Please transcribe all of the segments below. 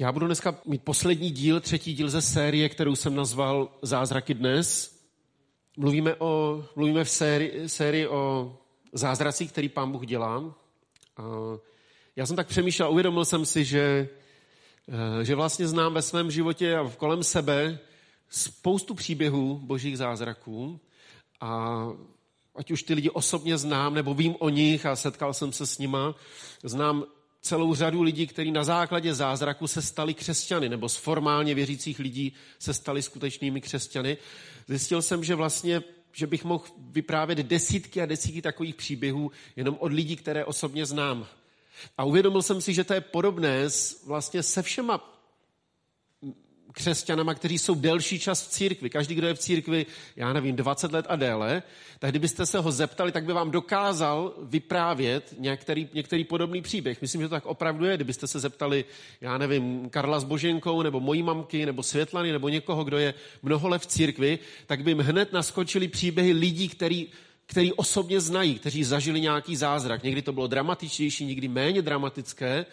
Já budu dneska mít poslední díl, třetí díl ze série, kterou jsem nazval Zázraky dnes. Mluvíme, o, mluvíme v sérii, sérii o zázracích, který pán Bůh dělá. A já jsem tak přemýšlel, uvědomil jsem si, že, eh, že vlastně znám ve svém životě a kolem sebe spoustu příběhů božích zázraků. A ať už ty lidi osobně znám, nebo vím o nich a setkal jsem se s nima, znám celou řadu lidí, kteří na základě zázraku se stali křesťany, nebo z formálně věřících lidí se stali skutečnými křesťany. Zjistil jsem, že vlastně že bych mohl vyprávět desítky a desítky takových příběhů jenom od lidí, které osobně znám. A uvědomil jsem si, že to je podobné vlastně se všema křesťanama, kteří jsou delší čas v církvi. Každý, kdo je v církvi, já nevím, 20 let a déle, tak kdybyste se ho zeptali, tak by vám dokázal vyprávět některý, některý podobný příběh. Myslím, že to tak opravdu je. Kdybyste se zeptali, já nevím, Karla s Boženkou, nebo mojí mamky, nebo Světlany, nebo někoho, kdo je mnoho let v církvi, tak by jim hned naskočili příběhy lidí, který který osobně znají, kteří zažili nějaký zázrak. Někdy to bylo dramatičtější, někdy méně dramatické,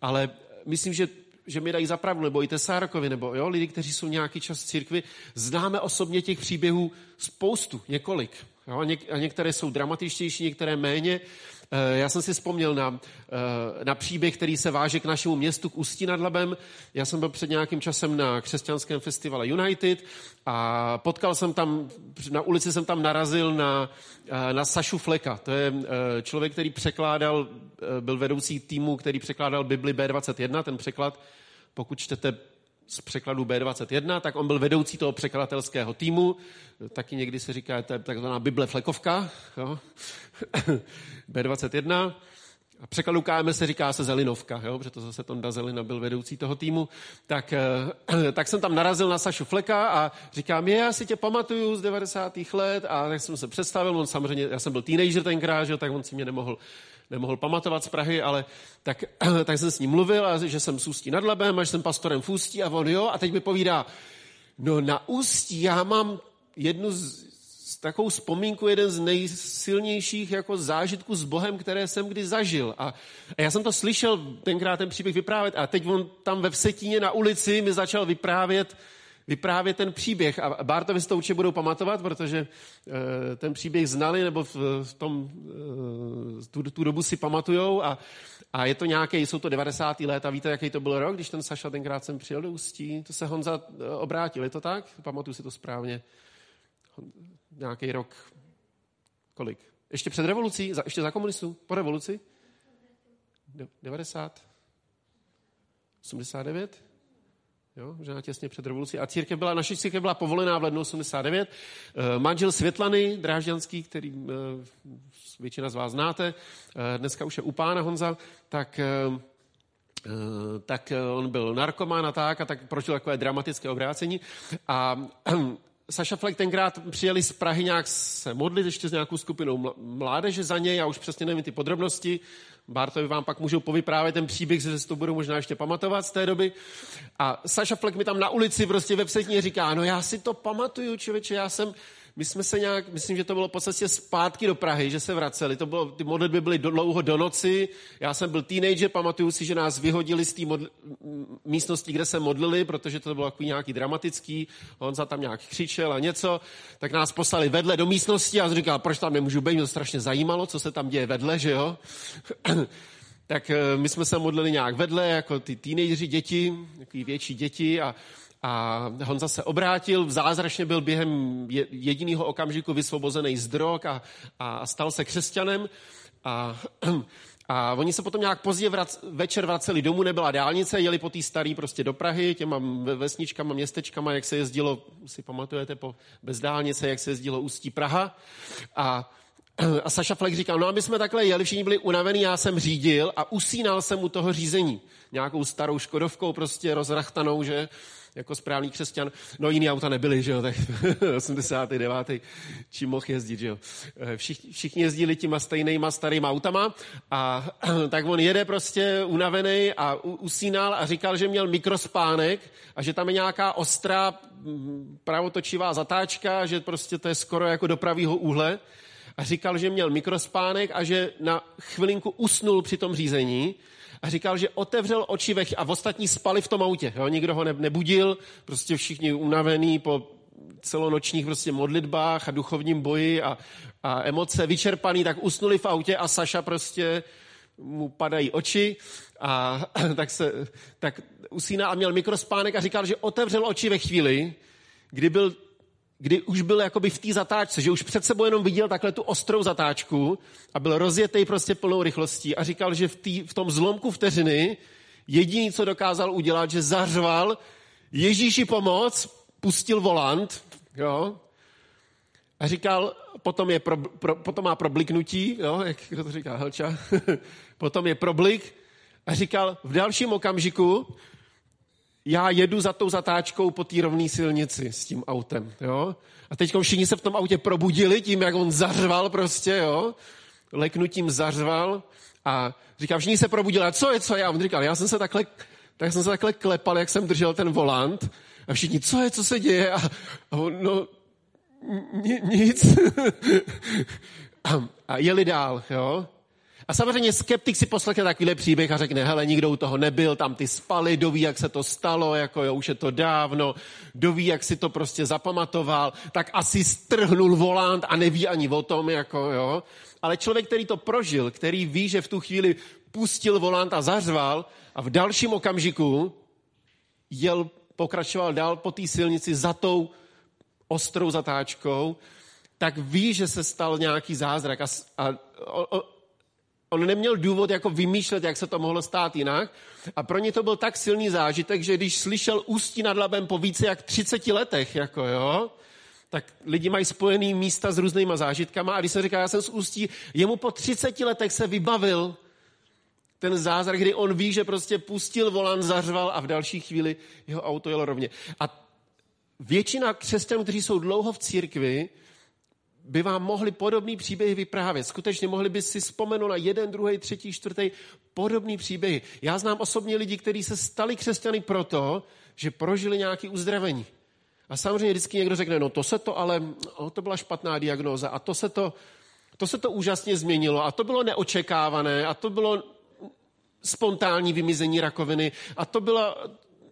ale myslím, že že mi dají zapravdu, nebo i Tesárkovi, nebo jo, lidi, kteří jsou nějaký čas v církvi, známe osobně těch příběhů spoustu, několik. Jo, a, něk, a některé jsou dramatičtější, některé méně. Eh, já jsem si vzpomněl na, eh, na příběh, který se váže k našemu městu, k Ústí nad Labem. Já jsem byl před nějakým časem na křesťanském festivale United a potkal jsem tam, na ulici jsem tam narazil na, eh, na Sašu Fleka. To je člověk, který překládal, byl vedoucí týmu, který překládal Bibli B21, ten překlad, pokud čtete z překladu B21, tak on byl vedoucí toho překladatelského týmu. Taky někdy se říká, to je takzvaná Bible flekovka. Jo? B21. A překladu KM se říká se Zelinovka, jo? protože to zase Tonda Zelina byl vedoucí toho týmu. Tak, eh, tak jsem tam narazil na Sašu Fleka a říkám, je, já si tě pamatuju z 90. let a tak jsem se představil, on samozřejmě, já jsem byl teenager tenkrát, že, tak on si mě nemohl nemohl pamatovat z Prahy, ale tak, tak jsem s ním mluvil, a že jsem z Ústí nad Labem a že jsem pastorem v Ústí a on jo, a teď mi povídá, no na Ústí já mám jednu z, z takovou vzpomínku, jeden z nejsilnějších jako zážitků s Bohem, které jsem kdy zažil. A, a já jsem to slyšel tenkrát ten příběh vyprávět a teď on tam ve Vsetíně na ulici mi začal vyprávět, vyprávět ten příběh. A Bartovi to určitě budou pamatovat, protože e, ten příběh znali, nebo v, tom, e, tu, tu dobu si pamatujou. A, a je to nějaké, jsou to 90. let a víte, jaký to byl rok, když ten Saša tenkrát jsem přijel do Ústí? To se Honza eh, obrátil, je to tak? Pamatuju si to správně. Nějaký rok, kolik? Ještě před revolucí? Za, ještě za komunistů? Po revoluci? 90? 89? Jo, možná těsně před revolucí. A církev byla, naše církev byla povolená v lednu 89. Eh, manžel Světlany Drážďanský, který eh, většina z vás znáte, eh, dneska už je u pána Honza, tak tak on byl narkomán a tak, a tak prožil takové dramatické obrácení. A Saša Fleck tenkrát přijeli z Prahy nějak se modlit ještě s nějakou skupinou mládeže za něj, já už přesně nevím ty podrobnosti, Bartovi vám pak můžou povyprávět ten příběh, že se to budu možná ještě pamatovat z té doby. A Saša Fleck mi tam na ulici prostě ve říká, no já si to pamatuju, člověče, já jsem, my jsme se nějak, myslím, že to bylo v podstatě zpátky do Prahy, že se vraceli. To bylo, ty modlitby byly dlouho do noci. Já jsem byl teenager, pamatuju si, že nás vyhodili z té modl- místnosti, kde se modlili, protože to bylo takový nějaký dramatický. On za tam nějak křičel a něco. Tak nás poslali vedle do místnosti a říkal, proč tam nemůžu být, mě to strašně zajímalo, co se tam děje vedle, že jo. tak eh, my jsme se modlili nějak vedle, jako ty teenageři, děti, takový větší děti a a Honza se obrátil, zázračně byl během jediného okamžiku vysvobozený z drog a, a stal se křesťanem. A, a oni se potom nějak pozdě vrac, večer vraceli domů, nebyla dálnice, jeli po té staré prostě do Prahy, těma vesničkama, městečkama, jak se jezdilo, si pamatujete, po, bez dálnice, jak se jezdilo Ústí Praha. A a Saša Fleck říkal, no aby jsme takhle jeli, všichni byli unavený, já jsem řídil a usínal jsem u toho řízení. Nějakou starou škodovkou prostě rozrachtanou, že jako správný křesťan. No jiný auta nebyly, že jo, tak 89. čím mohl jezdit, že jo. Eh, všichni, všichni jezdili těma stejnýma starýma autama a tak on jede prostě unavený a usínal a říkal, že měl mikrospánek a že tam je nějaká ostrá mm, pravotočivá zatáčka, že prostě to je skoro jako do pravýho úhle a říkal, že měl mikrospánek a že na chvilinku usnul při tom řízení A říkal, že otevřel oči ve a ostatní spali v tom autě. Jo? Nikdo ho nebudil, prostě všichni unavený po celonočních prostě modlitbách a duchovním boji a, a emoce vyčerpaný, tak usnuli v autě a Saša prostě mu padají oči a tak, se, tak usínal a měl mikrospánek a říkal, že otevřel oči ve chvíli, kdy, byl, kdy už byl jakoby v té zatáčce, že už před sebou jenom viděl takhle tu ostrou zatáčku a byl rozjetý prostě plnou rychlostí a říkal, že v, tý, v tom zlomku vteřiny jediný, co dokázal udělat, že zařval Ježíši pomoc, pustil volant, jo, a říkal, potom, je pro, pro, potom má probliknutí, jo, jak kdo to říká, Helča, potom je problik a říkal, v dalším okamžiku já jedu za tou zatáčkou po té rovné silnici s tím autem, jo. A teď všichni se v tom autě probudili tím, jak on zařval prostě, jo. Leknutím zařval a říkal, všichni se probudili, a co je, co je? A on říkal, já jsem se takhle, tak jsem se takhle klepal, jak jsem držel ten volant a všichni, co je, co se děje? A, a on, no, nic. a, a jeli dál, jo. A samozřejmě skeptik si poslechne takovýhle příběh a řekne, hele, nikdo u toho nebyl, tam ty spali, doví, jak se to stalo, jako jo, už je to dávno, doví, jak si to prostě zapamatoval, tak asi strhnul volant a neví ani o tom, jako jo. Ale člověk, který to prožil, který ví, že v tu chvíli pustil volant a zařval a v dalším okamžiku jel, pokračoval dál po té silnici za tou ostrou zatáčkou, tak ví, že se stal nějaký zázrak a, a o, on neměl důvod jako vymýšlet, jak se to mohlo stát jinak. A pro ně to byl tak silný zážitek, že když slyšel ústí nad labem po více jak 30 letech, jako jo, tak lidi mají spojený místa s různýma zážitkama a když se říká, já jsem z ústí, jemu po 30 letech se vybavil ten zázrak, kdy on ví, že prostě pustil volan, zařval a v další chvíli jeho auto jelo rovně. A většina křesťanů, kteří jsou dlouho v církvi, by vám mohli podobný příběhy vyprávět. Skutečně mohli by si vzpomenout na jeden, druhý, třetí, čtvrtý podobný příběhy. Já znám osobně lidi, kteří se stali křesťany proto, že prožili nějaké uzdravení. A samozřejmě vždycky někdo řekne, no to se to ale, no, to byla špatná diagnóza a to se to, to se to úžasně změnilo a to bylo neočekávané a to bylo spontánní vymizení rakoviny a to byla,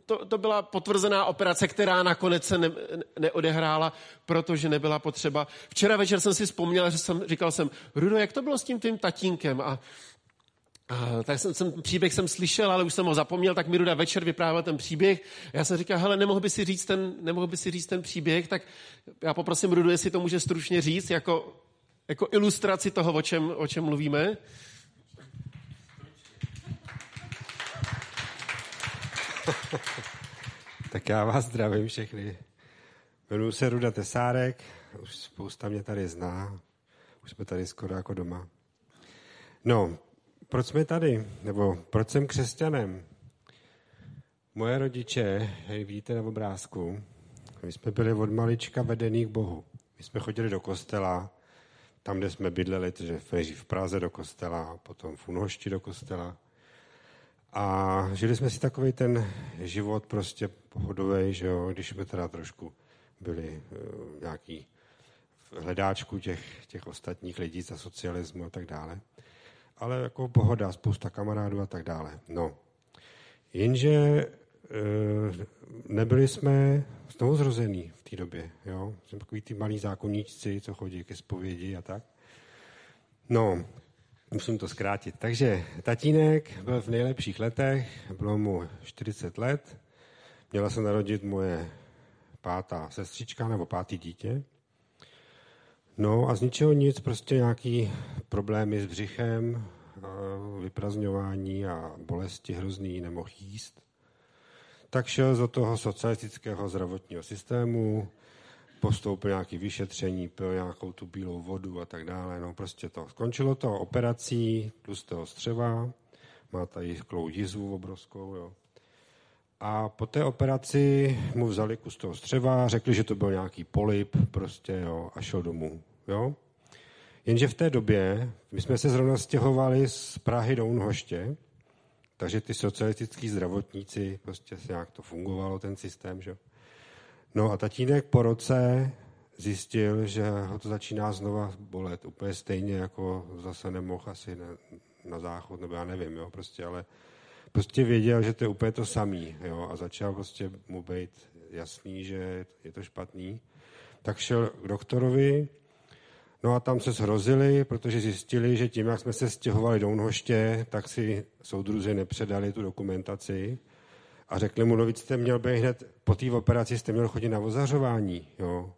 to, to byla potvrzená operace, která nakonec se ne, neodehrála, protože nebyla potřeba. Včera večer jsem si vzpomněl, že jsem, říkal jsem, Rudo, jak to bylo s tím tvým tatínkem? A, a tak jsem, jsem, příběh jsem slyšel, ale už jsem ho zapomněl, tak mi Ruda večer vyprávěl ten příběh. Já jsem říkal, hele, nemohl by si říct ten, nemohl by si říct ten příběh, tak já poprosím Rudu, jestli to může stručně říct, jako, jako ilustraci toho, o čem, o čem mluvíme. tak já vás zdravím všechny. Jmenuji se Ruda Tesárek, už spousta mě tady zná, už jsme tady skoro jako doma. No, proč jsme tady, nebo proč jsem křesťanem? Moje rodiče, jak vidíte na obrázku, my jsme byli od malička vedený k Bohu. My jsme chodili do kostela, tam, kde jsme bydleli, takže v Praze do kostela, potom v Unošti do kostela. A žili jsme si takový ten život prostě pohodový, že jo, když jsme teda trošku byli uh, nějaký v hledáčku těch, těch ostatních lidí za socialismu a tak dále. Ale jako pohoda, spousta kamarádů a tak dále. No. Jenže uh, nebyli jsme znovu zrození v té době. Jo? Jsme takový ty malí zákonníčci, co chodí ke zpovědi a tak. No, Musím to zkrátit. Takže tatínek byl v nejlepších letech, bylo mu 40 let, měla se narodit moje pátá sestřička nebo pátý dítě. No a z ničeho nic, prostě nějaký problémy s břichem, vyprazňování a bolesti hrozný, nemohl jíst. Tak šel z toho socialistického zdravotního systému, postoupil nějaký vyšetření, pil nějakou tu bílou vodu a tak dále. No prostě to. Skončilo to operací tlustého střeva, má tady sklou jizvu obrovskou, jo. A po té operaci mu vzali kus toho střeva, řekli, že to byl nějaký polip, prostě, jo, a šel domů, jo. Jenže v té době, my jsme se zrovna stěhovali z Prahy do Unhoště, takže ty socialistický zdravotníci, prostě se nějak to fungovalo, ten systém, že No a tatínek po roce zjistil, že ho to začíná znova bolet. Úplně stejně, jako zase nemohl asi na, na záchod, nebo já nevím, jo, prostě, ale prostě věděl, že to je úplně to samý. Jo? A začal prostě mu být jasný, že je to špatný. Tak šel k doktorovi, no a tam se zhrozili, protože zjistili, že tím, jak jsme se stěhovali do Unhoště, tak si soudruzi nepředali tu dokumentaci a řekli mu, no víc jste měl být hned po té operaci, jste měl chodit na ozařování. Jo?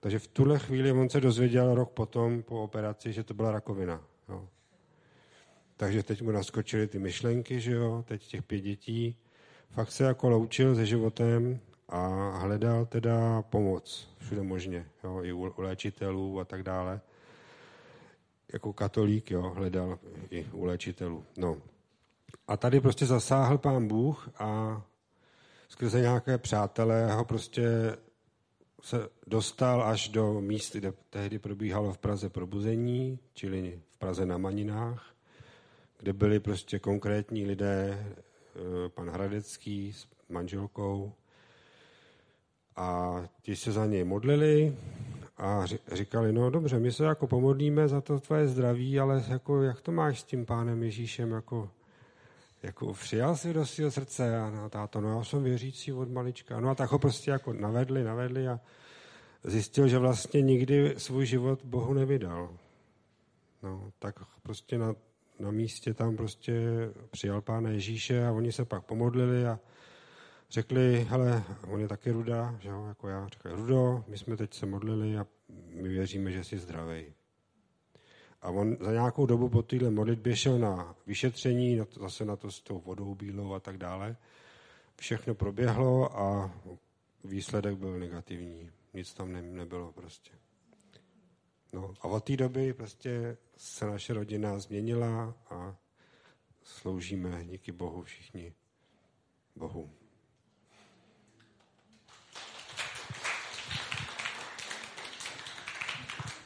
Takže v tuhle chvíli on se dozvěděl rok potom po operaci, že to byla rakovina. Jo? Takže teď mu naskočily ty myšlenky, že jo, teď těch pět dětí. Fakt se jako loučil se životem a hledal teda pomoc všude možně, jo, i u, léčitelů a tak dále. Jako katolík, jo, hledal i u léčitelů. No. A tady prostě zasáhl pán Bůh a skrze nějaké přátelé ho prostě se dostal až do míst, kde tehdy probíhalo v Praze probuzení, čili v Praze na Maninách, kde byli prostě konkrétní lidé, eh, pan Hradecký s manželkou, a ti se za něj modlili a říkali, no dobře, my se jako pomodlíme za to tvoje zdraví, ale jako, jak to máš s tím pánem Ježíšem, jako, jako přijal si do svého srdce a no, táto, no já jsem věřící od malička. No a tak ho prostě jako navedli, navedli a zjistil, že vlastně nikdy svůj život Bohu nevydal. No, tak prostě na, na místě tam prostě přijal pána Ježíše a oni se pak pomodlili a řekli, hele, on je taky Ruda, že jo, jako já, říkali, Rudo, my jsme teď se modlili a my věříme, že jsi zdravý. A on za nějakou dobu po téhle modlitbě šel na vyšetření, zase na to s tou vodou bílou a tak dále. Všechno proběhlo a výsledek byl negativní. Nic tam ne, nebylo prostě. No a od té doby prostě se naše rodina změnila a sloužíme díky Bohu všichni Bohu.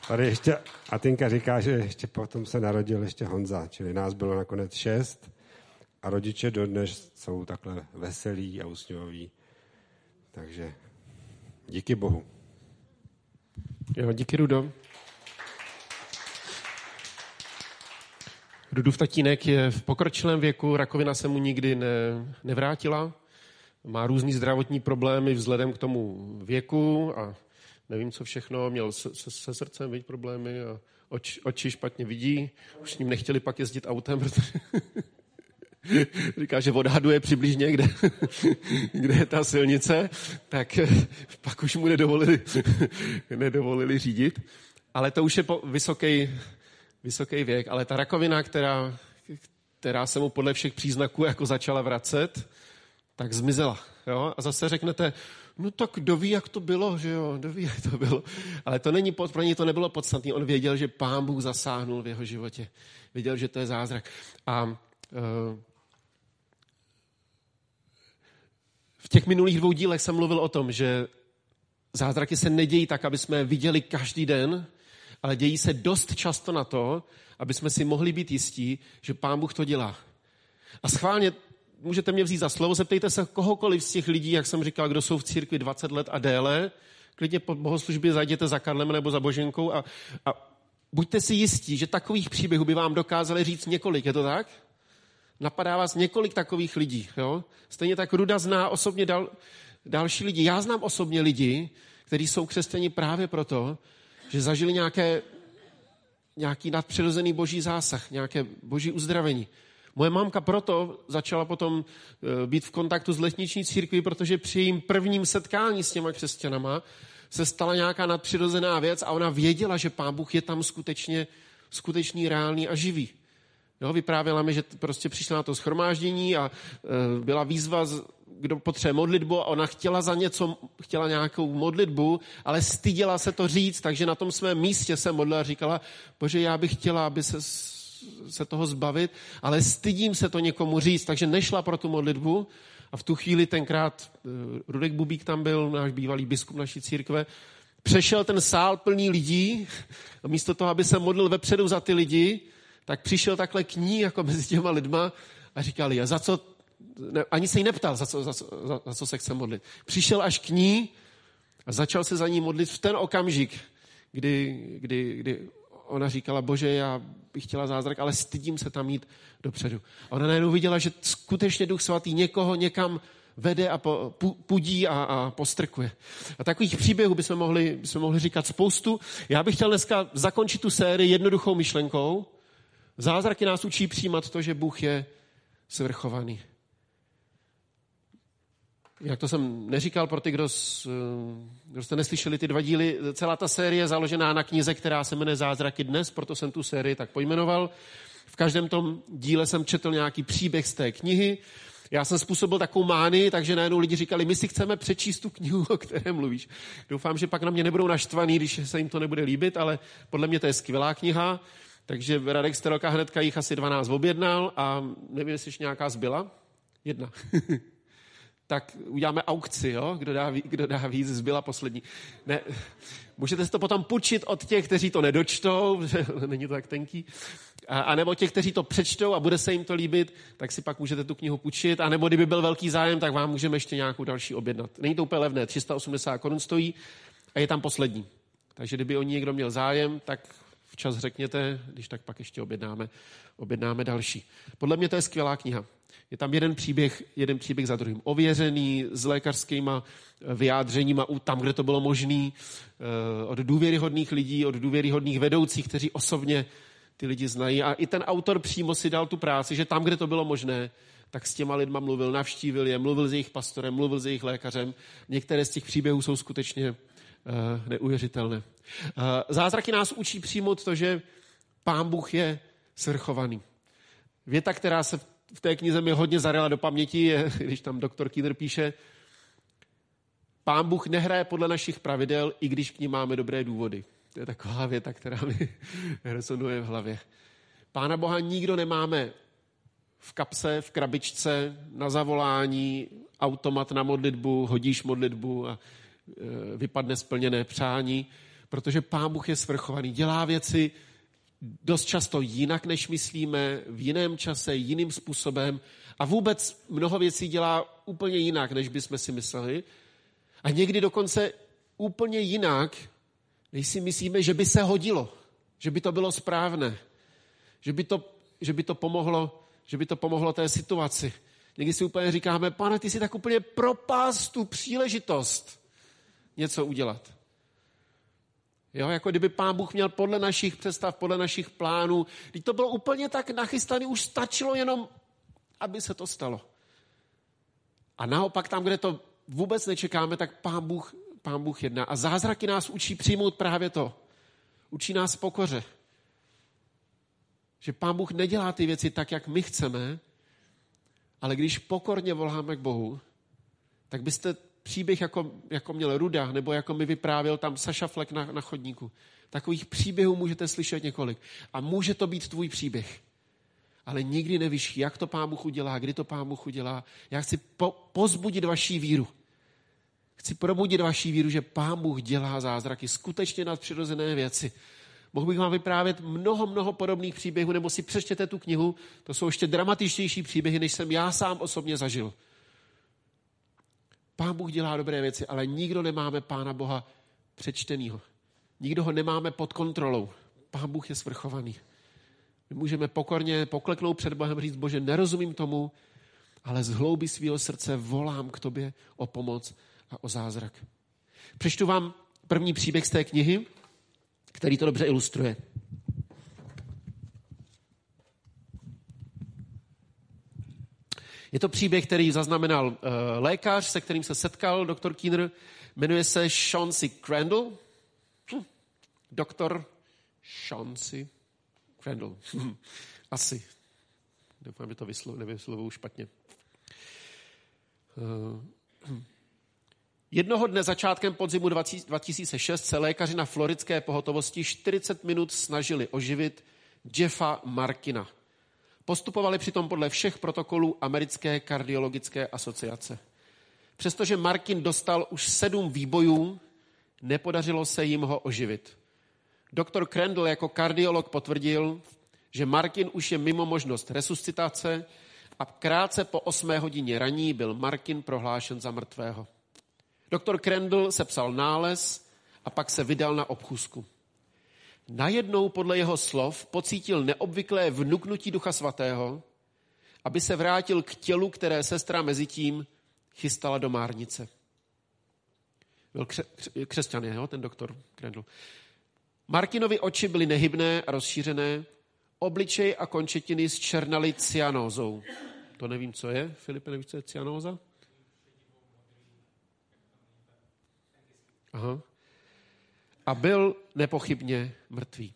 Tady ještě Atinka říká, že ještě potom se narodil ještě Honza, čili nás bylo nakonec šest a rodiče dodnes jsou takhle veselí a usměvaví. Takže díky Bohu. Jo, díky Rudo. Rudův tatínek je v pokročilém věku, rakovina se mu nikdy ne, nevrátila, má různý zdravotní problémy vzhledem k tomu věku a nevím, co všechno, měl se, se, se srdcem vidět problémy a oč, oči špatně vidí, už s ním nechtěli pak jezdit autem, protože říká, že odhaduje přibližně, kde, kde je ta silnice, tak pak už mu nedovolili, nedovolili řídit. Ale to už je po vysoký, vysoký věk. Ale ta rakovina, která, která se mu podle všech příznaků jako začala vracet, tak zmizela. Jo? A zase řeknete, no tak kdo ví, jak to bylo, že jo, kdo ví, jak to bylo. Ale to není, pro něj to nebylo podstatné. On věděl, že pán Bůh zasáhnul v jeho životě. Věděl, že to je zázrak. A uh, v těch minulých dvou dílech jsem mluvil o tom, že zázraky se nedějí tak, aby jsme viděli každý den, ale dějí se dost často na to, aby jsme si mohli být jistí, že pán Bůh to dělá. A schválně můžete mě vzít za slovo, zeptejte se kohokoliv z těch lidí, jak jsem říkal, kdo jsou v církvi 20 let a déle, klidně po bohoslužbě zajděte za Karlem nebo za Boženkou a, a buďte si jistí, že takových příběhů by vám dokázali říct několik, je to tak? Napadá vás několik takových lidí. Jo? Stejně tak Ruda zná osobně dal, další lidi. Já znám osobně lidi, kteří jsou křesťani právě proto, že zažili nějaké, nějaký nadpřirozený boží zásah, nějaké boží uzdravení. Moje mámka proto začala potom eh, být v kontaktu s letniční církví, protože při jejím prvním setkání s těma křesťanama se stala nějaká nadpřirozená věc a ona věděla, že Pán Bůh je tam skutečně skutečný, reálný a živý. Jo, vyprávěla mi, že prostě přišla na to schromáždění a e, byla výzva, kdo potřebuje modlitbu a ona chtěla za něco, chtěla nějakou modlitbu, ale styděla se to říct, takže na tom svém místě se modlila a říkala, bože, já bych chtěla, aby se se toho zbavit, ale stydím se to někomu říct, takže nešla pro tu modlitbu a v tu chvíli tenkrát eh, Rudek Bubík tam byl, náš bývalý biskup naší církve, přešel ten sál plný lidí a místo toho, aby se modlil vepředu za ty lidi, tak přišel takhle k ní jako mezi těma lidma a říkal, já za co, ne, ani se jí neptal, za co, za, co, za, za co se chce modlit. Přišel až k ní a začal se za ní modlit v ten okamžik, kdy, kdy, kdy ona říkala, bože, já bych chtěla zázrak, ale stydím se tam jít dopředu. A ona najednou viděla, že skutečně Duch Svatý někoho někam vede a pudí a, a postrkuje. A takových příběhů bychom mohli, bychom mohli říkat spoustu. Já bych chtěl dneska zakončit tu sérii jednoduchou myšlenkou. Zázraky nás učí přijímat to, že Bůh je svrchovaný. Jak to jsem neříkal pro ty, kdo, kdo jste neslyšeli ty dva díly, celá ta série je založená na knize, která se jmenuje Zázraky dnes, proto jsem tu sérii tak pojmenoval. V každém tom díle jsem četl nějaký příběh z té knihy. Já jsem způsobil takovou mány, takže najednou lidi říkali, my si chceme přečíst tu knihu, o které mluvíš. Doufám, že pak na mě nebudou naštvaný, když se jim to nebude líbit, ale podle mě to je skvělá kniha. Takže Radek Stelka hnedka jich asi 12 objednal a nevím, jestli ještě nějaká zbyla. Jedna. tak uděláme aukci, jo? Kdo, dá, kdo dá víc, zbyla poslední. Ne, můžete si to potom půjčit od těch, kteří to nedočtou, že není to tak tenký, a, a nebo těch, kteří to přečtou a bude se jim to líbit, tak si pak můžete tu knihu půjčit, a nebo kdyby byl velký zájem, tak vám můžeme ještě nějakou další objednat. Není to úplně levné, 380 korun stojí a je tam poslední. Takže kdyby o ní někdo měl zájem, tak včas řekněte, když tak pak ještě objednáme, objednáme další. Podle mě to je skvělá kniha. Je tam jeden příběh, jeden příběh za druhým. Ověřený s lékařskýma eh, vyjádřeníma tam, kde to bylo možné, eh, od důvěryhodných lidí, od důvěryhodných vedoucích, kteří osobně ty lidi znají. A i ten autor přímo si dal tu práci, že tam, kde to bylo možné, tak s těma lidma mluvil, navštívil je, mluvil s jejich pastorem, mluvil s jejich lékařem. Některé z těch příběhů jsou skutečně uh, neuvěřitelné. Uh, zázraky nás učí přijmout to, že pán Bůh je svrchovaný. Věta, která se v té knize mi hodně zarela do paměti, když tam doktor Kiner píše, pán Bůh nehraje podle našich pravidel, i když k ní máme dobré důvody. To je taková věta, která mi resonuje v hlavě. Pána Boha nikdo nemáme v kapse, v krabičce, na zavolání, automat na modlitbu, hodíš modlitbu a e, vypadne splněné přání, protože Pán Bůh je svrchovaný, dělá věci dost často jinak, než myslíme, v jiném čase, jiným způsobem a vůbec mnoho věcí dělá úplně jinak, než bychom si mysleli. A někdy dokonce úplně jinak, než si myslíme, že by se hodilo, že by to bylo správné, že by to, že by to pomohlo že by to pomohlo té situaci. Někdy si úplně říkáme, pane, ty si tak úplně propás tu příležitost něco udělat. Jo, jako kdyby pán Bůh měl podle našich představ, podle našich plánů. Když to bylo úplně tak nachystané, už stačilo jenom, aby se to stalo. A naopak tam, kde to vůbec nečekáme, tak pán Bůh, pán Bůh jedná. A zázraky nás učí přijmout právě to. Učí nás pokoře. Že pán Bůh nedělá ty věci tak, jak my chceme, ale když pokorně voláme k Bohu, tak byste příběh, jako, jako měl Ruda, nebo jako mi vyprávěl tam Saša Flek na, na chodníku. Takových příběhů můžete slyšet několik. A může to být tvůj příběh. Ale nikdy nevíš, jak to Pán Bůh udělá, kdy to Pán Bůh udělá. Já chci po, pozbudit vaší víru. Chci probudit vaší víru, že Pán Bůh dělá zázraky, skutečně nadpřirozené věci. Mohl bych vám vyprávět mnoho, mnoho podobných příběhů, nebo si přečtěte tu knihu. To jsou ještě dramatičtější příběhy, než jsem já sám osobně zažil. Pán Bůh dělá dobré věci, ale nikdo nemáme Pána Boha přečtenýho. Nikdo ho nemáme pod kontrolou. Pán Bůh je svrchovaný. My můžeme pokorně pokleknout před Bohem, říct, Bože, nerozumím tomu, ale z hlouby svého srdce volám k tobě o pomoc a o zázrak. Přečtu vám první příběh z té knihy, který to dobře ilustruje. Je to příběh, který zaznamenal uh, lékař, se kterým se setkal doktor Keener. Jmenuje se Chauncey Crandall. Hm. Doktor Chauncey Crandall. Asi. Doufám, že to vyslo, nevyslovuju špatně. Uh, Jednoho dne začátkem podzimu 2006 se lékaři na floridské pohotovosti 40 minut snažili oživit Jeffa Markina – Postupovali přitom podle všech protokolů Americké kardiologické asociace. Přestože Markin dostal už sedm výbojů, nepodařilo se jim ho oživit. Doktor Crandall jako kardiolog potvrdil, že Markin už je mimo možnost resuscitace a krátce po 8 hodině raní byl Markin prohlášen za mrtvého. Doktor Crandall sepsal nález a pak se vydal na obchůzku. Najednou podle jeho slov pocítil neobvyklé vnuknutí Ducha Svatého, aby se vrátil k tělu, které sestra mezi tím chystala do márnice. Byl kře- křesťan, jo, ten doktor Krendl. Markinovi oči byly nehybné a rozšířené, obličej a končetiny zčernaly cyanózou. To nevím, co je. Filipe, nevíš, co je cyanóza? Aha. A byl nepochybně mrtvý.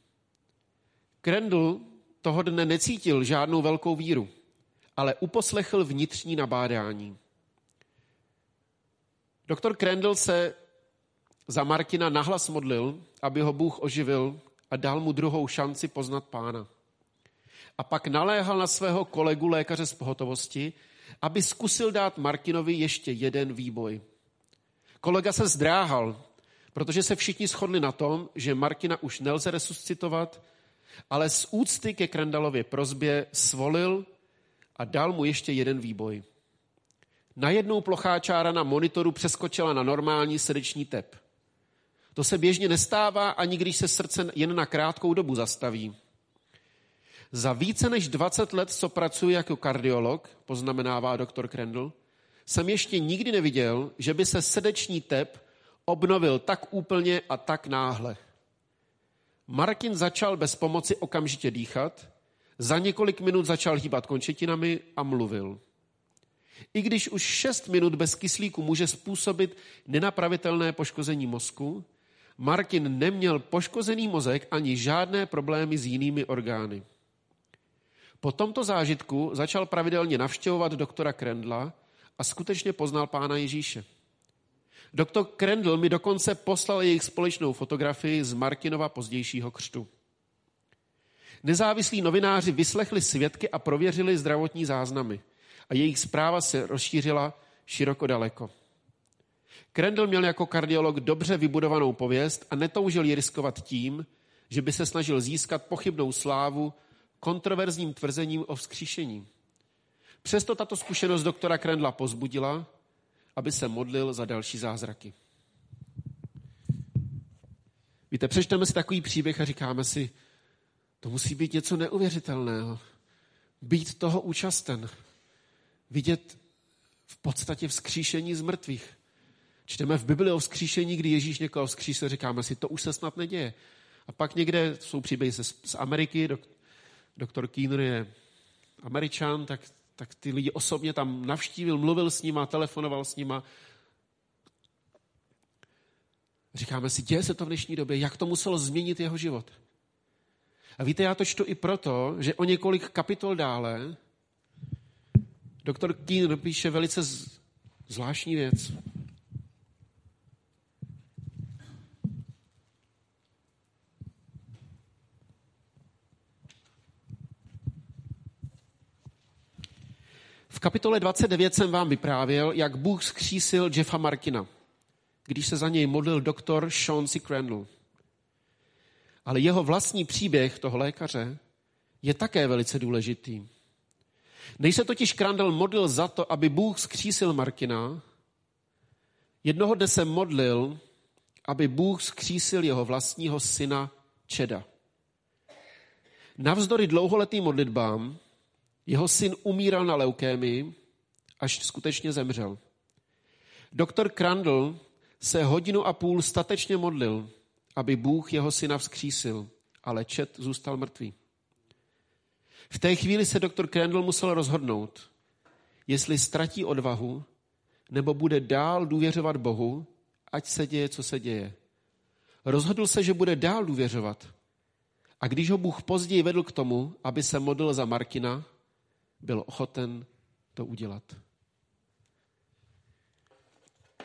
Krendl toho dne necítil žádnou velkou víru, ale uposlechl vnitřní nabádání. Doktor Krendl se za Martina nahlas modlil, aby ho Bůh oživil a dal mu druhou šanci poznat pána. A pak naléhal na svého kolegu lékaře z pohotovosti, aby zkusil dát Martinovi ještě jeden výboj. Kolega se zdráhal, protože se všichni shodli na tom, že Martina už nelze resuscitovat, ale z úcty ke Krendalově prozbě svolil a dal mu ještě jeden výboj. Najednou plochá čára na monitoru přeskočila na normální srdeční tep. To se běžně nestává, ani když se srdce jen na krátkou dobu zastaví. Za více než 20 let, co pracuji jako kardiolog, poznamenává doktor Krendl, jsem ještě nikdy neviděl, že by se srdeční tep obnovil tak úplně a tak náhle. Martin začal bez pomoci okamžitě dýchat, za několik minut začal hýbat končetinami a mluvil. I když už šest minut bez kyslíku může způsobit nenapravitelné poškození mozku, Martin neměl poškozený mozek ani žádné problémy s jinými orgány. Po tomto zážitku začal pravidelně navštěvovat doktora Krendla a skutečně poznal pána Ježíše. Doktor Krendl mi dokonce poslal jejich společnou fotografii z Martinova pozdějšího křtu. Nezávislí novináři vyslechli svědky a prověřili zdravotní záznamy a jejich zpráva se rozšířila široko daleko. Krendl měl jako kardiolog dobře vybudovanou pověst a netoužil ji riskovat tím, že by se snažil získat pochybnou slávu kontroverzním tvrzením o vzkříšení. Přesto tato zkušenost doktora Krendla pozbudila, aby se modlil za další zázraky. Víte, přečteme si takový příběh a říkáme si, to musí být něco neuvěřitelného. Být toho účasten. Vidět v podstatě vzkříšení z mrtvých. Čteme v Bibli o vzkříšení, kdy Ježíš někoho vzkřísil, říkáme si, to už se snad neděje. A pak někde jsou příběhy z Ameriky, dok, doktor Keener je američan, tak, tak ty lidi osobně tam navštívil, mluvil s nima, telefonoval s nima. Říkáme si, děje se to v dnešní době, jak to muselo změnit jeho život. A víte, já to čtu i proto, že o několik kapitol dále doktor Keener píše velice zvláštní věc. V kapitole 29 jsem vám vyprávěl, jak Bůh skřísil Jeffa Markina, když se za něj modlil doktor Sean C. Crandall. Ale jeho vlastní příběh toho lékaře je také velice důležitý. Než se totiž Crandall modlil za to, aby Bůh skřísil Markina, jednoho dne se modlil, aby Bůh skřísil jeho vlastního syna Čeda. Navzdory dlouholetým modlitbám jeho syn umíral na leukémii, až skutečně zemřel. Doktor Crandall se hodinu a půl statečně modlil, aby Bůh jeho syna vzkřísil, ale Čet zůstal mrtvý. V té chvíli se doktor Crandall musel rozhodnout, jestli ztratí odvahu, nebo bude dál důvěřovat Bohu, ať se děje, co se děje. Rozhodl se, že bude dál důvěřovat. A když ho Bůh později vedl k tomu, aby se modlil za Markina, byl ochoten to udělat.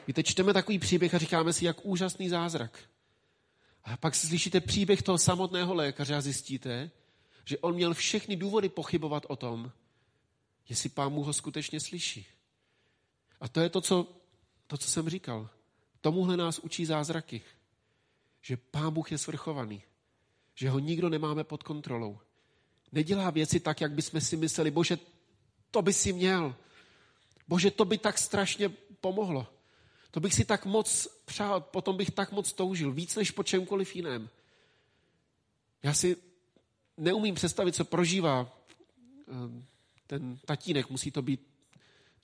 Víte, čteme takový příběh a říkáme si, jak úžasný zázrak. A pak slyšíte příběh toho samotného lékaře a zjistíte, že on měl všechny důvody pochybovat o tom, jestli pán mu ho skutečně slyší. A to je to, co, to, co jsem říkal. Tomuhle nás učí zázraky. Že pán Bůh je svrchovaný. Že ho nikdo nemáme pod kontrolou nedělá věci tak, jak bychom si mysleli, bože, to by si měl. Bože, to by tak strašně pomohlo. To bych si tak moc přál, potom bych tak moc toužil, víc než po čemkoliv jiném. Já si neumím představit, co prožívá eh, ten tatínek. Musí to být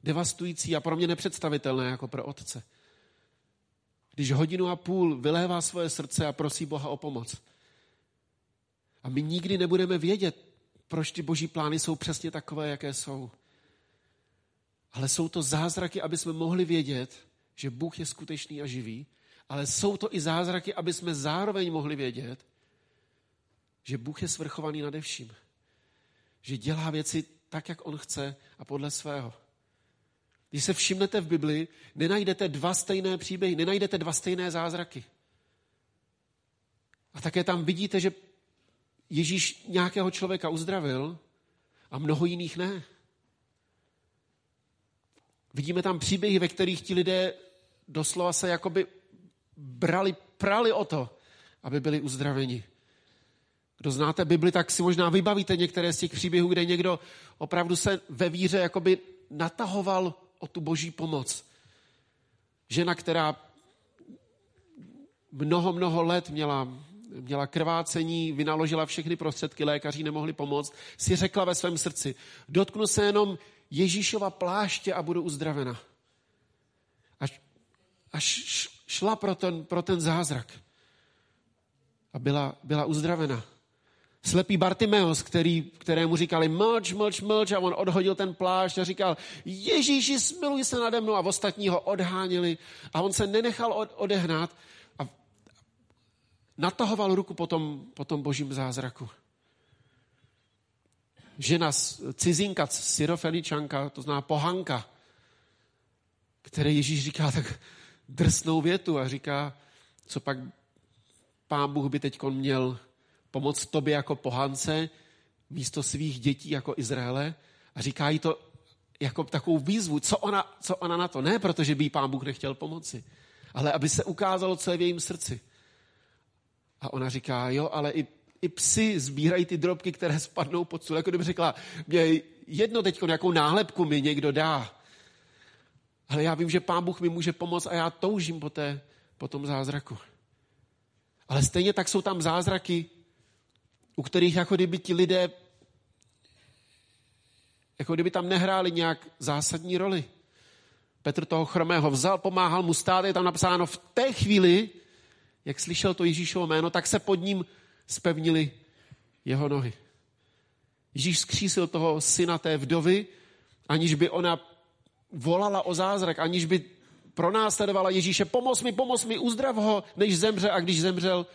devastující a pro mě nepředstavitelné jako pro otce. Když hodinu a půl vylévá svoje srdce a prosí Boha o pomoc. A my nikdy nebudeme vědět, proč ty boží plány jsou přesně takové, jaké jsou. Ale jsou to zázraky, aby jsme mohli vědět, že Bůh je skutečný a živý, ale jsou to i zázraky, aby jsme zároveň mohli vědět, že Bůh je svrchovaný nade vším. Že dělá věci tak, jak on chce a podle svého. Když se všimnete v Bibli, nenajdete dva stejné příběhy, nenajdete dva stejné zázraky. A také tam vidíte, že Ježíš nějakého člověka uzdravil a mnoho jiných ne. Vidíme tam příběhy, ve kterých ti lidé doslova se jakoby brali, prali o to, aby byli uzdraveni. Kdo znáte Bibli, tak si možná vybavíte některé z těch příběhů, kde někdo opravdu se ve víře jakoby natahoval o tu boží pomoc. Žena, která mnoho, mnoho let měla, měla krvácení, vynaložila všechny prostředky, lékaři nemohli pomoct, si řekla ve svém srdci, dotknu se jenom Ježíšova pláště a budu uzdravena. Až, až šla pro ten, pro ten zázrak a byla, byla uzdravena. Slepý Bartimeos, který, kterému říkali mlč, mlč, mlč a on odhodil ten plášť a říkal Ježíši, smiluj se nade mnou a ostatní ho odháněli a on se nenechal od, odehnat natahoval ruku po tom, po tom božím zázraku. Žena, cizinka, syrofeničanka, to znamená pohanka, které Ježíš říká tak drsnou větu a říká, co pak pán Bůh by teď měl pomoct tobě jako pohance místo svých dětí jako Izraele a říká jí to jako takovou výzvu, co ona, co ona na to. Ne, protože by jí pán Bůh nechtěl pomoci, ale aby se ukázalo, co je v jejím srdci. A ona říká, jo, ale i, i psy sbírají ty drobky, které spadnou pod sůl. Jako kdyby řekla, mě jedno teď, jakou nálepku mi někdo dá. Ale já vím, že pán Bůh mi může pomoct a já toužím po, té, po tom zázraku. Ale stejně tak jsou tam zázraky, u kterých jako kdyby ti lidé jako kdyby tam nehráli nějak zásadní roli. Petr toho chromého vzal, pomáhal mu stát, je tam napsáno v té chvíli, jak slyšel to Ježíšovo jméno, tak se pod ním spevnili jeho nohy. Ježíš skřísil toho syna té vdovy, aniž by ona volala o zázrak, aniž by pronásledovala Ježíše, pomoz mi, pomoz mi, uzdrav ho, než zemře a když zemřel,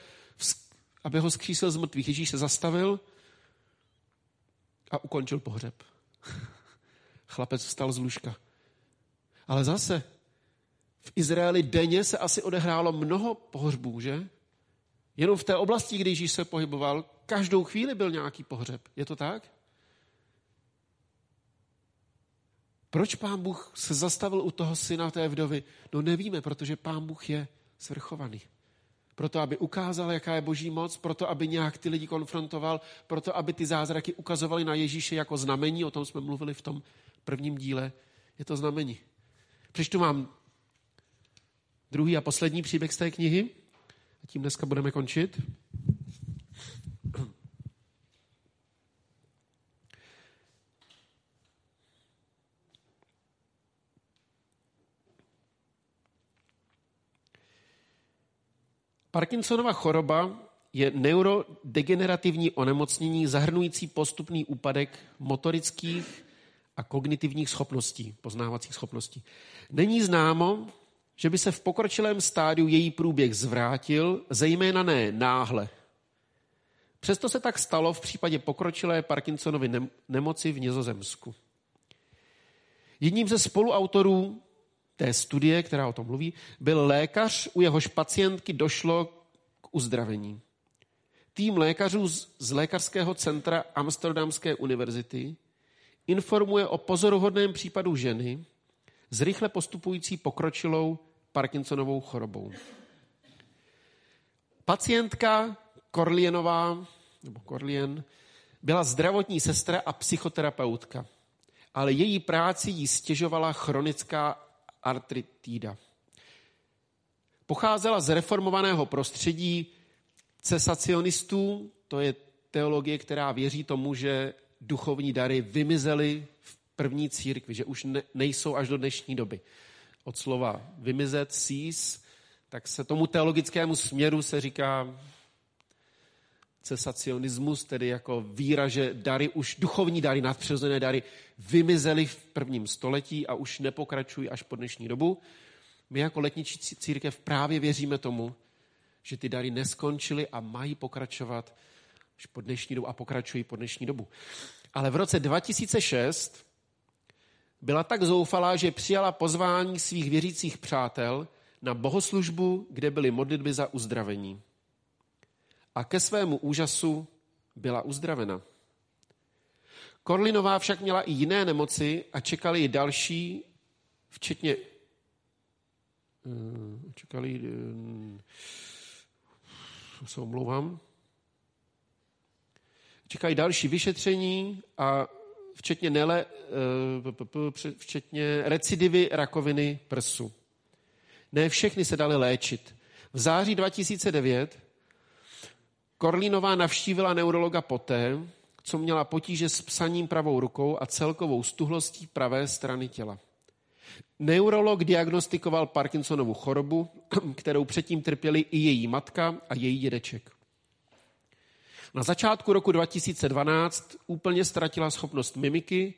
aby ho skřísil z mrtvých. Ježíš se zastavil a ukončil pohřeb. Chlapec vstal z lůžka. Ale zase, v Izraeli denně se asi odehrálo mnoho pohřbů, že? Jenom v té oblasti, kde Ježíš se pohyboval, každou chvíli byl nějaký pohřeb. Je to tak? Proč pán Bůh se zastavil u toho syna té vdovy? No nevíme, protože pán Bůh je svrchovaný proto aby ukázal, jaká je boží moc, proto aby nějak ty lidi konfrontoval, proto aby ty zázraky ukazovaly na Ježíše jako znamení, o tom jsme mluvili v tom prvním díle, je to znamení. Přečtu vám druhý a poslední příběh z té knihy a tím dneska budeme končit. Parkinsonova choroba je neurodegenerativní onemocnění zahrnující postupný úpadek motorických a kognitivních schopností, poznávacích schopností. Není známo, že by se v pokročilém stádiu její průběh zvrátil, zejména ne náhle. Přesto se tak stalo v případě pokročilé Parkinsonovy nemoci v Nizozemsku. Jedním ze spoluautorů té studie, která o tom mluví, byl lékař, u jehož pacientky došlo k uzdravení. Tým lékařů z lékařského centra Amsterdamské univerzity informuje o pozoruhodném případu ženy s rychle postupující pokročilou Parkinsonovou chorobou. Pacientka Korlienová, nebo Korlien, byla zdravotní sestra a psychoterapeutka, ale její práci jí stěžovala chronická artritída. Pocházela z reformovaného prostředí cesacionistů, to je teologie, která věří tomu, že duchovní dary vymizely v první církvi, že už ne, nejsou až do dnešní doby. Od slova vymizet, cease, tak se tomu teologickému směru se říká cesacionismus, tedy jako víra, že dary, už duchovní dary, nadpřirozené dary vymizely v prvním století a už nepokračují až po dnešní dobu. My jako letničí církev právě věříme tomu, že ty dary neskončily a mají pokračovat až po dnešní dobu a pokračují po dnešní dobu. Ale v roce 2006 byla tak zoufalá, že přijala pozvání svých věřících přátel na bohoslužbu, kde byly modlitby za uzdravení. A ke svému úžasu byla uzdravena. Korlinová však měla i jiné nemoci a čekali ji další, včetně eh, čekali, eh, se omlouvám, čekají další vyšetření a včetně, nele, eh, včetně recidivy rakoviny prsu. Ne všechny se daly léčit. V září 2009 Korlínová navštívila neurologa poté, co měla potíže s psaním pravou rukou a celkovou stuhlostí pravé strany těla. Neurolog diagnostikoval Parkinsonovu chorobu, kterou předtím trpěli i její matka a její dědeček. Na začátku roku 2012 úplně ztratila schopnost mimiky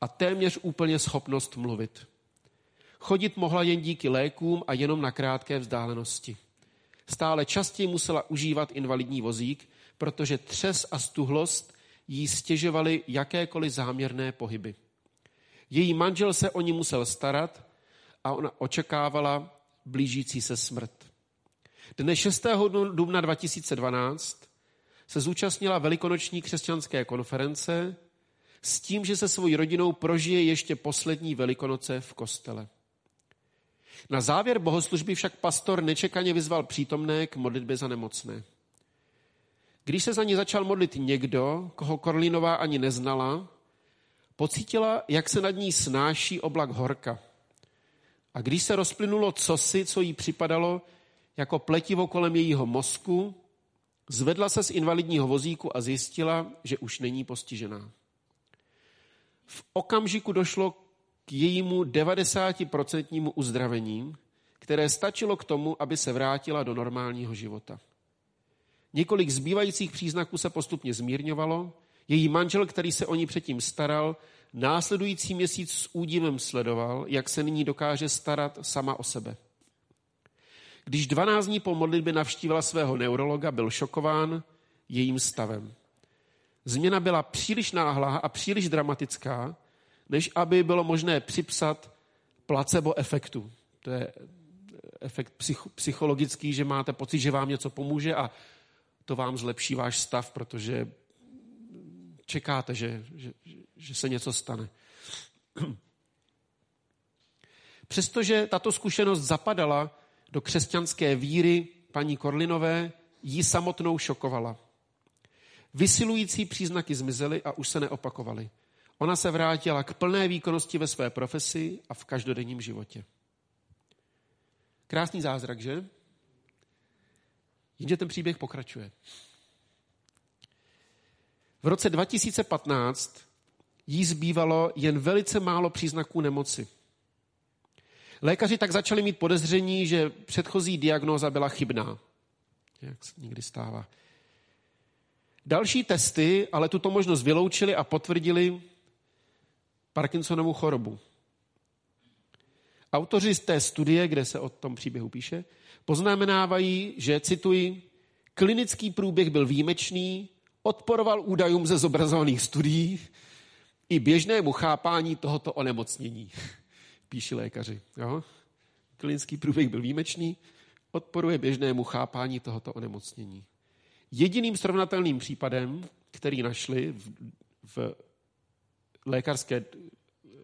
a téměř úplně schopnost mluvit. Chodit mohla jen díky lékům a jenom na krátké vzdálenosti. Stále častěji musela užívat invalidní vozík, protože třes a stuhlost jí stěžovaly jakékoliv záměrné pohyby. Její manžel se o ní musel starat a ona očekávala blížící se smrt. Dne 6. dubna 2012 se zúčastnila velikonoční křesťanské konference s tím, že se svojí rodinou prožije ještě poslední velikonoce v kostele. Na závěr bohoslužby však pastor nečekaně vyzval přítomné k modlitbě za nemocné. Když se za ní začal modlit někdo, koho Korlinová ani neznala, pocítila, jak se nad ní snáší oblak horka. A když se rozplynulo cosi, co jí připadalo jako pletivo kolem jejího mozku, zvedla se z invalidního vozíku a zjistila, že už není postižená. V okamžiku došlo k jejímu 90% uzdravení, které stačilo k tomu, aby se vrátila do normálního života. Několik zbývajících příznaků se postupně zmírňovalo. Její manžel, který se o ní předtím staral, následující měsíc s údivem sledoval, jak se nyní dokáže starat sama o sebe. Když 12 dní po modlitbě navštívila svého neurologa, byl šokován jejím stavem. Změna byla příliš náhlá a příliš dramatická, než aby bylo možné připsat placebo efektu. To je efekt psychologický, že máte pocit, že vám něco pomůže a to vám zlepší váš stav, protože čekáte, že, že, že se něco stane. Přestože tato zkušenost zapadala do křesťanské víry paní Korlinové, jí samotnou šokovala. Vysilující příznaky zmizely a už se neopakovaly. Ona se vrátila k plné výkonnosti ve své profesi a v každodenním životě. Krásný zázrak, že? Jenže ten příběh pokračuje. V roce 2015 jí zbývalo jen velice málo příznaků nemoci. Lékaři tak začali mít podezření, že předchozí diagnóza byla chybná. Jak se někdy stává. Další testy ale tuto možnost vyloučili a potvrdili Parkinsonovu chorobu. Autoři z té studie, kde se o tom příběhu píše, poznamenávají, že, cituji, klinický průběh byl výjimečný, odporoval údajům ze zobrazovaných studií i běžnému chápání tohoto onemocnění píší lékaři. Jo? Klinický průběh byl výjimečný, odporuje běžnému chápání tohoto onemocnění. Jediným srovnatelným případem, který našli v, v lékařské,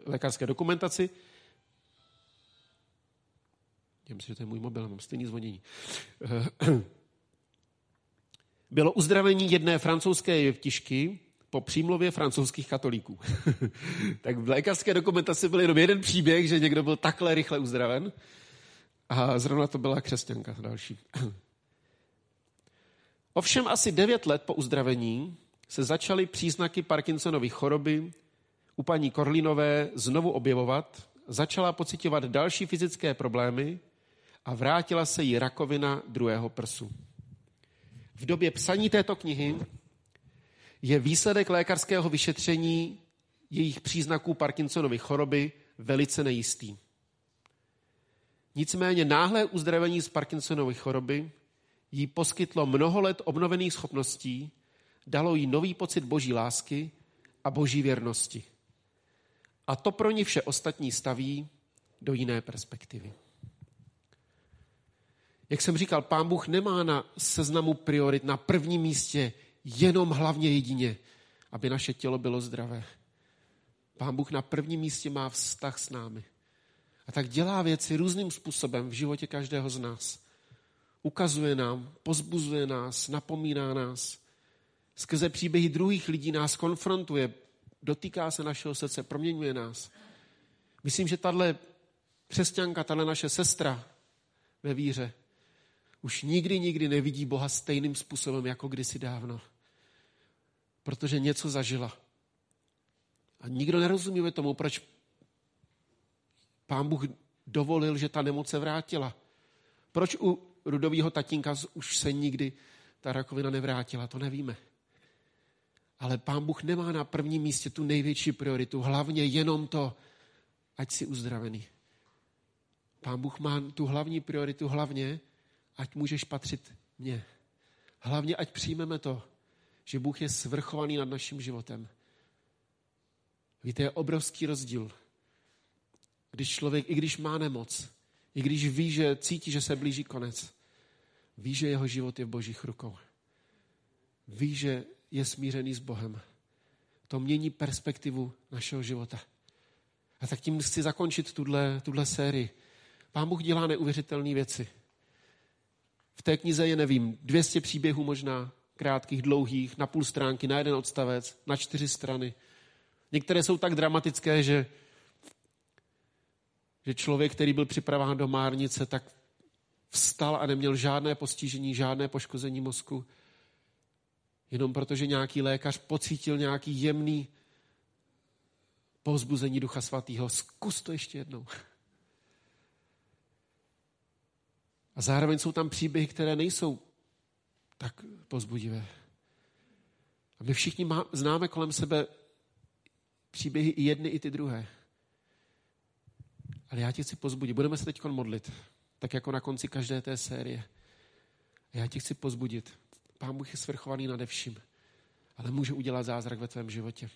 lékařské dokumentaci, já myslím, že to je můj mobil, mám stejný zvonění, bylo uzdravení jedné francouzské jevtišky, po přímluvě francouzských katolíků. tak v lékařské dokumentaci byl jenom jeden příběh, že někdo byl takhle rychle uzdraven. A zrovna to byla křesťanka další. Ovšem asi 9 let po uzdravení se začaly příznaky Parkinsonovy choroby u paní Korlinové znovu objevovat, začala pocitovat další fyzické problémy a vrátila se jí rakovina druhého prsu. V době psaní této knihy je výsledek lékařského vyšetření jejich příznaků Parkinsonovy choroby velice nejistý. Nicméně náhlé uzdravení z Parkinsonovy choroby jí poskytlo mnoho let obnovených schopností, dalo jí nový pocit boží lásky a boží věrnosti. A to pro ní vše ostatní staví do jiné perspektivy. Jak jsem říkal, pán Bůh nemá na seznamu priorit na prvním místě jenom hlavně jedině, aby naše tělo bylo zdravé. Pán Bůh na prvním místě má vztah s námi. A tak dělá věci různým způsobem v životě každého z nás. Ukazuje nám, pozbuzuje nás, napomíná nás. Skrze příběhy druhých lidí nás konfrontuje, dotýká se našeho srdce, proměňuje nás. Myslím, že tahle křesťanka, tahle naše sestra ve víře, už nikdy, nikdy nevidí Boha stejným způsobem jako kdysi dávno. Protože něco zažila. A nikdo nerozumí tomu, proč pán Bůh dovolil, že ta nemoc se vrátila. Proč u rudového tatínka už se nikdy ta rakovina nevrátila, to nevíme. Ale pán Bůh nemá na prvním místě tu největší prioritu, hlavně jenom to, ať si uzdravený. Pán Bůh má tu hlavní prioritu hlavně, ať můžeš patřit mně. Hlavně, ať přijmeme to, že Bůh je svrchovaný nad naším životem. Víte, je obrovský rozdíl, když člověk, i když má nemoc, i když ví, že cítí, že se blíží konec, ví, že jeho život je v božích rukou. Ví, že je smířený s Bohem. To mění perspektivu našeho života. A tak tím chci zakončit tuhle, tuhle sérii. Pán Bůh dělá neuvěřitelné věci. V té knize je, nevím, 200 příběhů možná, krátkých, dlouhých, na půl stránky, na jeden odstavec, na čtyři strany. Některé jsou tak dramatické, že, že člověk, který byl připraván do márnice, tak vstal a neměl žádné postižení, žádné poškození mozku, jenom protože nějaký lékař pocítil nějaký jemný povzbuzení Ducha Svatého. Zkus to ještě jednou. A zároveň jsou tam příběhy, které nejsou tak pozbudivé. A my všichni má, známe kolem sebe příběhy i jedny, i ty druhé. Ale já tě chci pozbudit. Budeme se teď modlit, tak jako na konci každé té série. A já tě chci pozbudit. Pán Bůh je svrchovaný nade vším, ale může udělat zázrak ve tvém životě.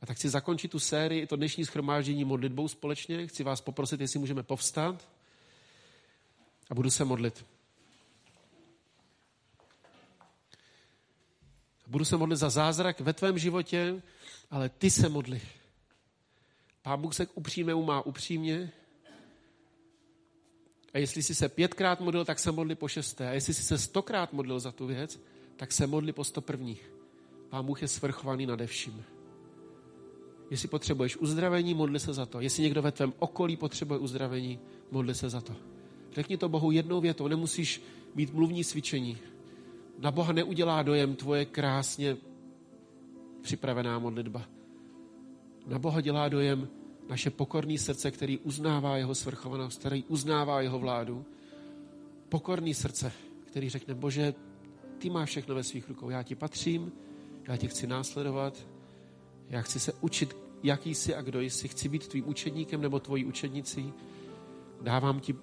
A tak chci zakončit tu sérii, to dnešní schromáždění modlitbou společně. Chci vás poprosit, jestli můžeme povstat a budu se modlit. Budu se modlit za zázrak ve tvém životě, ale ty se modli. Pán Bůh se k upřímému má upřímně. A jestli jsi se pětkrát modlil, tak se modli po šesté. A jestli jsi se stokrát modlil za tu věc, tak se modli po sto prvních. Pán Bůh je svrchovaný nade vším. Jestli potřebuješ uzdravení, modli se za to. Jestli někdo ve tvém okolí potřebuje uzdravení, modli se za to. Řekni to Bohu jednou větou, nemusíš mít mluvní cvičení. Na Boha neudělá dojem tvoje krásně připravená modlitba. Na Boha dělá dojem naše pokorné srdce, který uznává jeho svrchovanost, který uznává jeho vládu. Pokorný srdce, který řekne, Bože, ty máš všechno ve svých rukou, já ti patřím, já tě chci následovat, já chci se učit, jaký jsi a kdo jsi, chci být tvým učedníkem nebo tvojí učednicí, dávám ti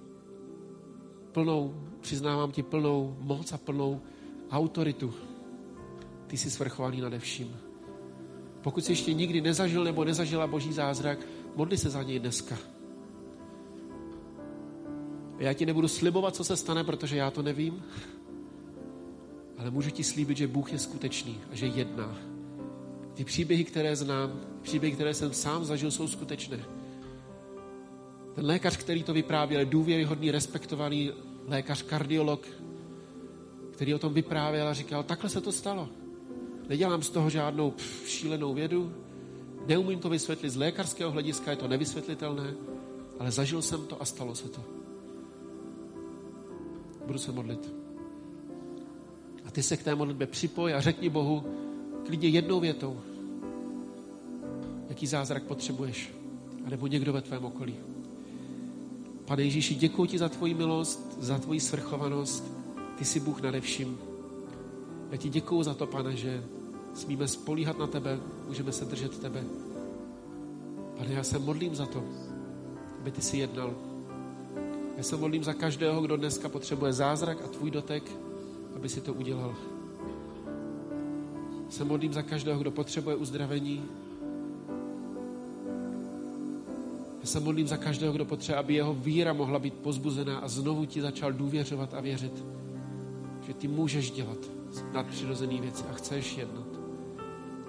plnou, přiznávám ti plnou moc a plnou autoritu. Ty jsi svrchovaný nade vším. Pokud jsi ještě nikdy nezažil nebo nezažila boží zázrak, modli se za něj dneska. Já ti nebudu slibovat, co se stane, protože já to nevím, ale můžu ti slíbit, že Bůh je skutečný a že jedná. Ty příběhy, které znám, příběhy, které jsem sám zažil, jsou skutečné. Ten lékař, který to vyprávěl, důvěryhodný, respektovaný lékař, kardiolog, který o tom vyprávěl a říkal, takhle se to stalo. Nedělám z toho žádnou pff, šílenou vědu, neumím to vysvětlit z lékařského hlediska, je to nevysvětlitelné, ale zažil jsem to a stalo se to. Budu se modlit. ty se k té modlitbě připoj a řekni Bohu klidně jednou větou, jaký zázrak potřebuješ, anebo někdo ve tvém okolí. Pane Ježíši, děkuji ti za tvoji milost, za tvoji svrchovanost. Ty jsi Bůh nade vším. Já ti děkuji za to, pane, že smíme spolíhat na tebe, můžeme se držet tebe. Pane, já se modlím za to, aby ty si jednal. Já se modlím za každého, kdo dneska potřebuje zázrak a tvůj dotek, aby si to udělal. Se modlím za každého, kdo potřebuje uzdravení. Já se modlím za každého, kdo potřebuje, aby jeho víra mohla být pozbuzená a znovu ti začal důvěřovat a věřit, že ty můžeš dělat nadpřirozené věci a chceš jednat.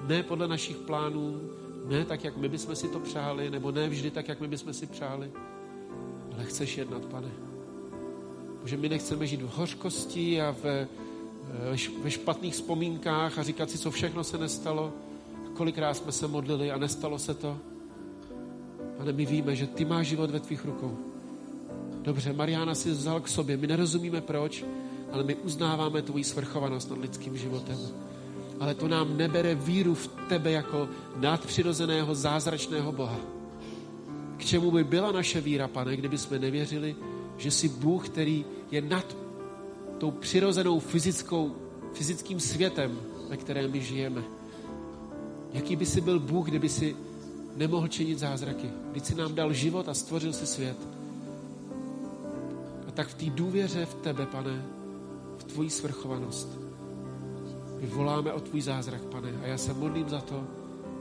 Ne podle našich plánů, ne tak, jak my bychom si to přáli, nebo ne vždy tak, jak my bychom si přáli, ale chceš jednat, pane. Bože, my nechceme žít v hořkosti a ve, ve špatných vzpomínkách a říkat si, co všechno se nestalo, kolikrát jsme se modlili a nestalo se to. Ale my víme, že ty máš život ve tvých rukou. Dobře, Mariana si vzal k sobě. My nerozumíme proč, ale my uznáváme tvoji svrchovanost nad lidským životem. Ale to nám nebere víru v tebe jako nadpřirozeného, zázračného Boha. K čemu by byla naše víra, pane, kdyby jsme nevěřili, že jsi Bůh, který je nad tou přirozenou fyzickou, fyzickým světem, ve kterém my žijeme. Jaký by si byl Bůh, kdyby si nemohl činit zázraky? Když si nám dal život a stvořil si svět. A tak v té důvěře v tebe, pane, tvoji svrchovanost, my voláme o tvůj zázrak, pane. A já se modlím za to,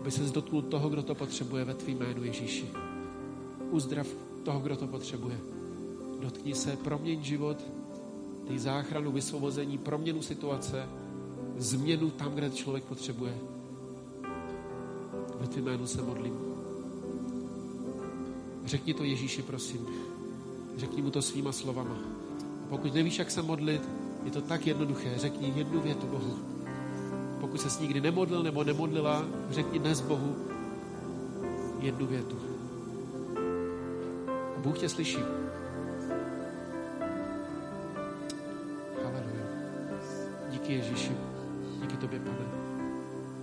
aby se dotknul toho, kdo to potřebuje ve tvým jménu Ježíši. Uzdrav toho, kdo to potřebuje. Dotkni se, proměň život, ty záchranu, vysvobození, proměnu situace, změnu tam, kde člověk potřebuje. Ve tvým jménu se modlím. Řekni to Ježíši, prosím. Řekni mu to svýma slovama. A pokud nevíš, jak se modlit, je to tak jednoduché. Řekni jednu větu Bohu. Pokud se s nikdy nemodlil nebo nemodlila, řekni dnes Bohu jednu větu. A Bůh tě slyší. Haleluja. Díky Ježíši. Díky tobě, pane.